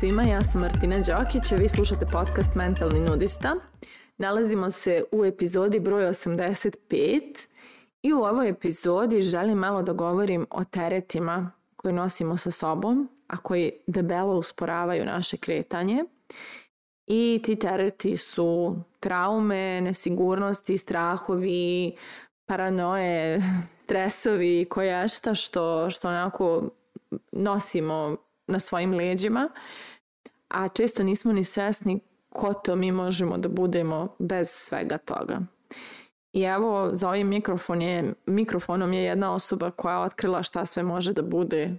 svima, ja sam Martina Đokić, a vi slušate podcast Mentalni nudista. Nalazimo se u epizodi broj 85 i u ovoj epizodi želim malo da govorim o teretima koje nosimo sa sobom, a koji debelo usporavaju naše kretanje. I ti tereti su traume, nesigurnosti, strahovi, paranoje, stresovi, koja šta što, što onako nosimo na svojim leđima, a često nismo ni svesni ko to mi možemo da budemo bez svega toga. I evo, za ovim mikrofon je, mikrofonom je jedna osoba koja je otkrila šta sve može da bude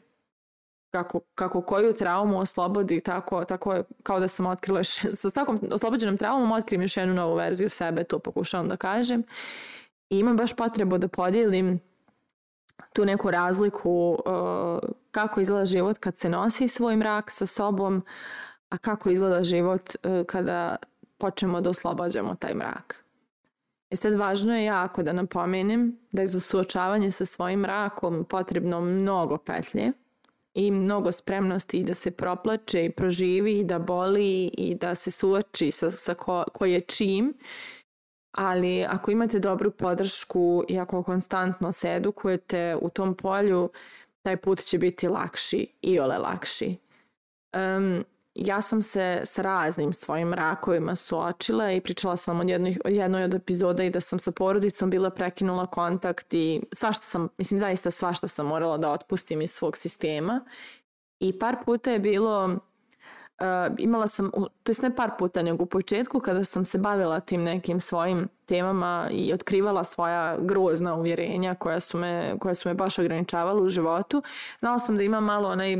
kako, kako koju traumu oslobodi, tako, tako kao da sam otkrila, još, sa svakom oslobođenom traumom otkrim još jednu novu verziju sebe, to pokušavam da kažem. I imam baš potrebu da podijelim tu neku razliku e, kako izgleda život kad se nosi svoj mrak sa sobom, a kako izgleda život e, kada počnemo da oslobađamo taj mrak. E sad važno je jako da napomenem da je za suočavanje sa svojim mrakom potrebno mnogo petlje i mnogo spremnosti da se proplače i proživi i da boli i da se suoči sa, sa ko, ko čim ali ako imate dobru podršku i ako konstantno se edukujete u tom polju, taj put će biti lakši, i ole lakši. Um, ja sam se sa raznim svojim rakovima suočila i pričala sam od jednoj, jednoj od epizoda i da sam sa porodicom bila prekinula kontakt i svašta sam, mislim zaista svašta sam morala da otpustim iz svog sistema. I par puta je bilo uh, imala sam, to jest ne par puta, nego u početku kada sam se bavila tim nekim svojim temama i otkrivala svoja grozna uvjerenja koja su me, koja su me baš ograničavala u životu, znala sam da imam malo onaj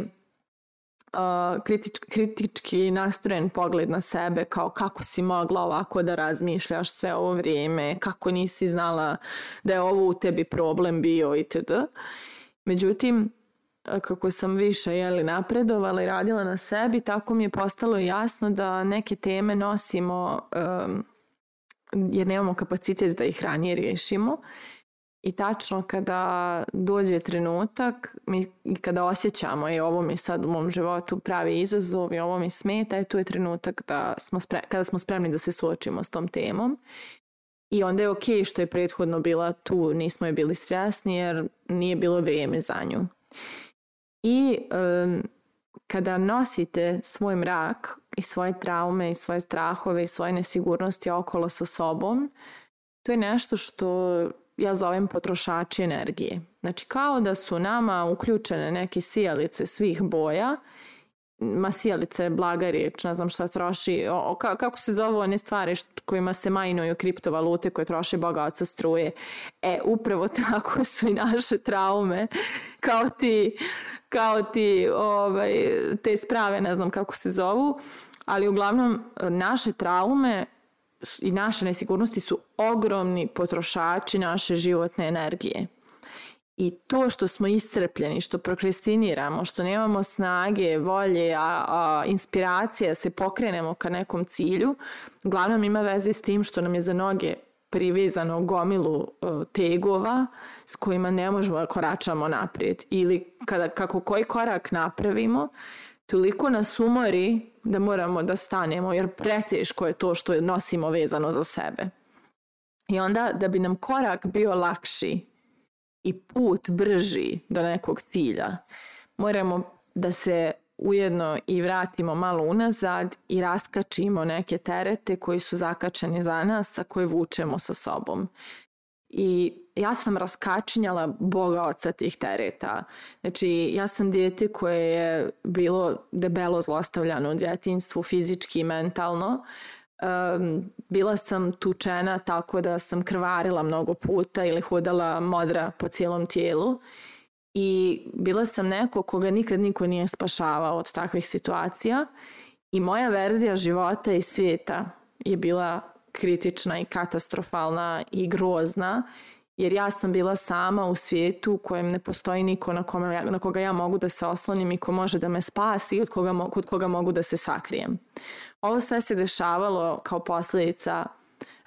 Uh, kritič, kritički nastrojen pogled na sebe kao kako si mogla ovako da razmišljaš sve ovo vrijeme, kako nisi znala da je ovo u tebi problem bio itd. Međutim, kako sam više jeli, napredovala i radila na sebi, tako mi je postalo jasno da neke teme nosimo um, jer nemamo kapacitet da ih ranije riješimo. I tačno kada dođe trenutak mi, i kada osjećamo je ovo mi sad u mom životu pravi izazov i ovo mi smeta, je tu je trenutak da smo spre, kada smo spremni da se suočimo s tom temom. I onda je okay što je prethodno bila tu, nismo je bili svjesni jer nije bilo vrijeme za nju. I um, kada nosite svoj mrak i svoje traume i svoje strahove i svoje nesigurnosti okolo sa sobom, to je nešto što ja zovem potrošači energije. Znači kao da su nama uključene neke sijalice svih boja, ma sijalice je blaga riječ, ne znam šta troši, o, o, kako se zove one stvari kojima se majnuju kriptovalute koje troše boga struje. E, upravo tako su i naše traume kao ti, kao ti ovaj, te sprave, ne znam kako se zovu, ali uglavnom naše traume i naše nesigurnosti su ogromni potrošači naše životne energije. I to što smo iscrpljeni, što prokrastiniramo, što nemamo snage, volje, a, a inspiracija se pokrenemo ka nekom cilju, uglavnom ima veze s tim što nam je za noge privezano gomilu e, tegova s kojima ne možemo da koračamo naprijed. Ili kada, kako koji korak napravimo, toliko nas umori da moramo da stanemo, jer preteško je to što nosimo vezano za sebe. I onda, da bi nam korak bio lakši i put brži do nekog cilja, moramo da se ujedno i vratimo malo unazad i raskačimo neke terete koji su zakačeni za nas, a koje vučemo sa sobom. I ja sam raskačinjala boga oca tih tereta. Znači, ja sam dijete koje je bilo debelo zlostavljano u djetinstvu, fizički i mentalno. Um, bila sam tučena tako da sam krvarila mnogo puta ili hodala modra po cijelom tijelu i bila sam neko koga nikad niko nije spašavao od takvih situacija i moja verzija života i svijeta je bila kritična i katastrofalna i grozna jer ja sam bila sama u svijetu u kojem ne postoji niko na, kome, na koga ja mogu da se oslonim i ko može da me spasi i od koga, kod koga mogu da se sakrijem. Ovo sve se dešavalo kao posljedica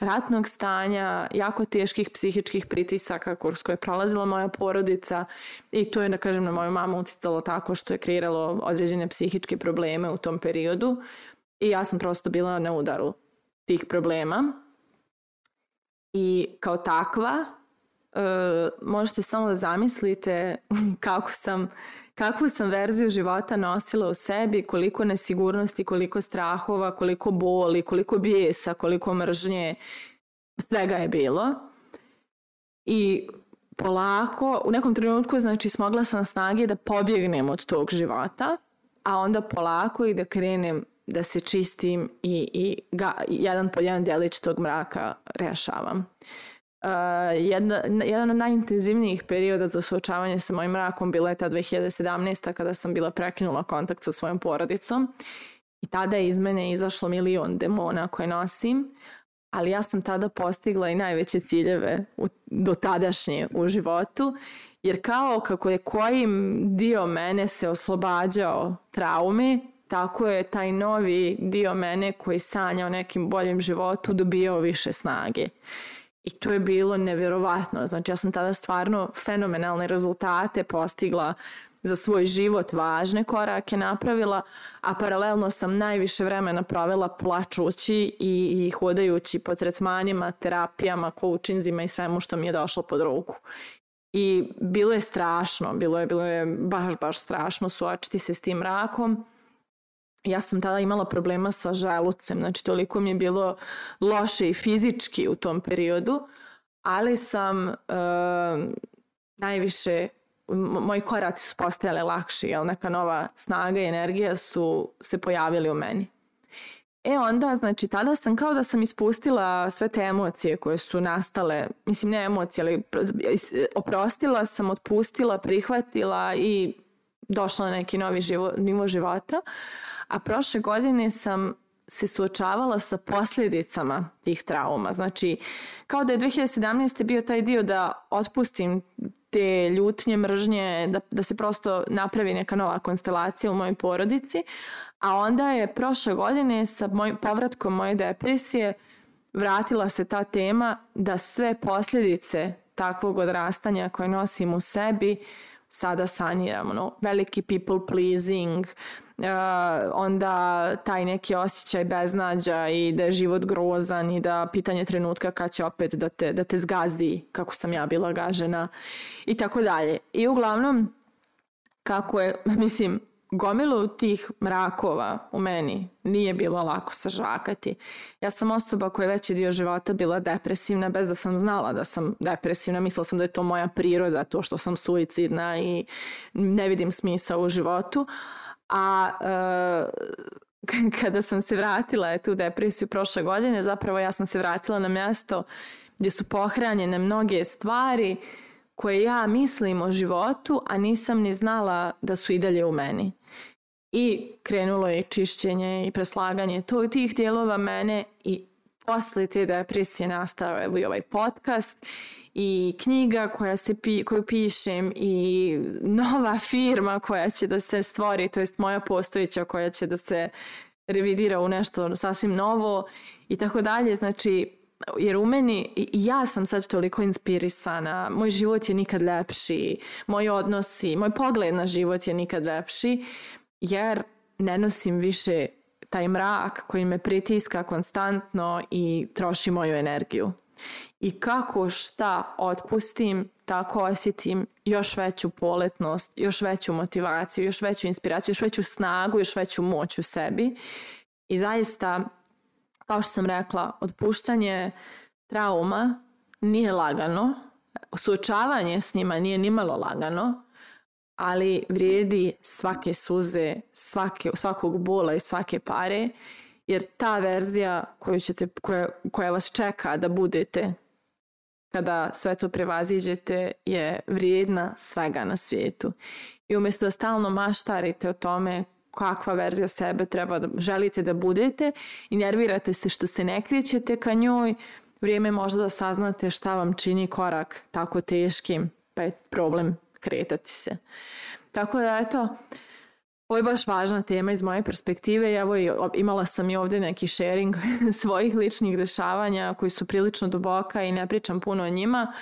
ratnog stanja, jako teških psihičkih pritisaka kroz koje je prolazila moja porodica i to je, da kažem, na moju mamu uticalo tako što je kreiralo određene psihičke probleme u tom periodu i ja sam prosto bila na udaru tih problema. I kao takva, e, možete samo da zamislite kako sam kakvu sam verziju života nosila u sebi, koliko nesigurnosti, koliko strahova, koliko boli, koliko bijesa, koliko mržnje, svega je bilo. I polako, u nekom trenutku, znači, smogla sam snage da pobjegnem od tog života, a onda polako i da krenem da se čistim i, i ga, jedan po jedan delić tog mraka rešavam jedna, jedan od najintenzivnijih perioda za suočavanje sa mojim rakom bila je ta 2017. kada sam bila prekinula kontakt sa svojom porodicom i tada je iz mene izašlo milion demona koje nosim, ali ja sam tada postigla i najveće ciljeve u, do tadašnje u životu, jer kao kako je kojim dio mene se oslobađao traume, tako je taj novi dio mene koji sanja o nekim boljem životu dobijao više snage. I to je bilo nevjerovatno. Znači, ja sam tada stvarno fenomenalne rezultate postigla za svoj život, važne korake napravila, a paralelno sam najviše vremena provela plačući i, i hodajući po tretmanima, terapijama, koučinzima i svemu što mi je došlo pod ruku. I bilo je strašno, bilo je, bilo je baš, baš strašno suočiti se s tim rakom ja sam tada imala problema sa želucem, znači toliko mi je bilo loše i fizički u tom periodu, ali sam e, najviše, moji koraci su postajale lakši, jel neka nova snaga i energija su se pojavili u meni. E onda, znači, tada sam kao da sam ispustila sve te emocije koje su nastale, mislim ne emocije, ali oprostila sam, otpustila, prihvatila i došla na neki novi živo, nivo života, a prošle godine sam se suočavala sa posljedicama tih trauma. Znači, kao da je 2017. bio taj dio da otpustim te ljutnje, mržnje, da, da se prosto napravi neka nova konstelacija u mojoj porodici, a onda je prošle godine sa moj, povratkom moje depresije vratila se ta tema da sve posljedice takvog odrastanja koje nosim u sebi uh, sada saniramo. No, veliki people pleasing, uh, onda taj neki osjećaj beznađa i da je život grozan i da pitanje trenutka kad će opet da te, da te zgazdi kako sam ja bila gažena i tako dalje. I uglavnom, kako je, mislim, gomilu tih mrakova u meni nije bilo lako sažvakati. Ja sam osoba koja je veći dio života bila depresivna bez da sam znala da sam depresivna. Mislila sam da je to moja priroda, to što sam suicidna i ne vidim smisao u životu. A e, kada sam se vratila tu depresiju prošle godine, zapravo ja sam se vratila na mjesto gdje su pohranjene mnoge stvari koje ja mislim o životu, a nisam ni znala da su i dalje u meni i krenulo je čišćenje i preslaganje to, tih dijelova mene i posle te depresije da nastao je ovaj podcast i knjiga koja se pi, koju pišem i nova firma koja će da se stvori, to jest moja postojeća koja će da se revidira u nešto sasvim novo i tako dalje. Znači, jer u meni, ja sam sad toliko inspirisana, moj život je nikad lepši, moji odnosi, moj pogled na život je nikad lepši jer ne nosim više taj mrak koji me pritiska konstantno i troši moju energiju. I kako šta otpustim, tako osjetim još veću poletnost, još veću motivaciju, još veću inspiraciju, još veću snagu, još veću moć u sebi. I zaista, kao što sam rekla, otpuštanje trauma nije lagano, suočavanje s njima nije nimalo lagano, ali vrijedi svake suze, svake, svakog bola i svake pare, jer ta verzija koju ćete, koja, koja vas čeka da budete kada sve to prevaziđete je vrijedna svega na svijetu. I umjesto da stalno maštarite o tome kakva verzija sebe treba da želite da budete i nervirate se što se ne krećete ka njoj, vrijeme možda da saznate šta vam čini korak tako teškim, pa je problem kretati se. Tako da, eto, ovo je baš važna tema iz moje perspektive. Evo, imala sam i ovdje neki sharing svojih ličnih dešavanja koji su prilično duboka i ne pričam puno o njima,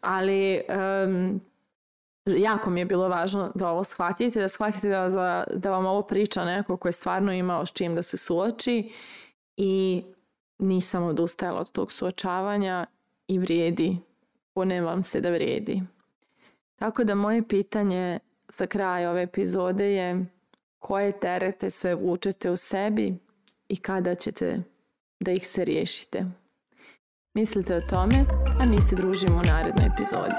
ali... Um, jako mi je bilo važno da ovo shvatite, da shvatite da, da, da vam ovo priča neko ko je stvarno imao s čim da se suoči i nisam odustajala od tog suočavanja i vrijedi. ponevam se da vrijedi. Tako da moje pitanje za kraj ove epizode je koje terete sve vučete u sebi i kada ćete da ih se riješite. Mislite o tome, a mi se družimo u narednoj epizodi.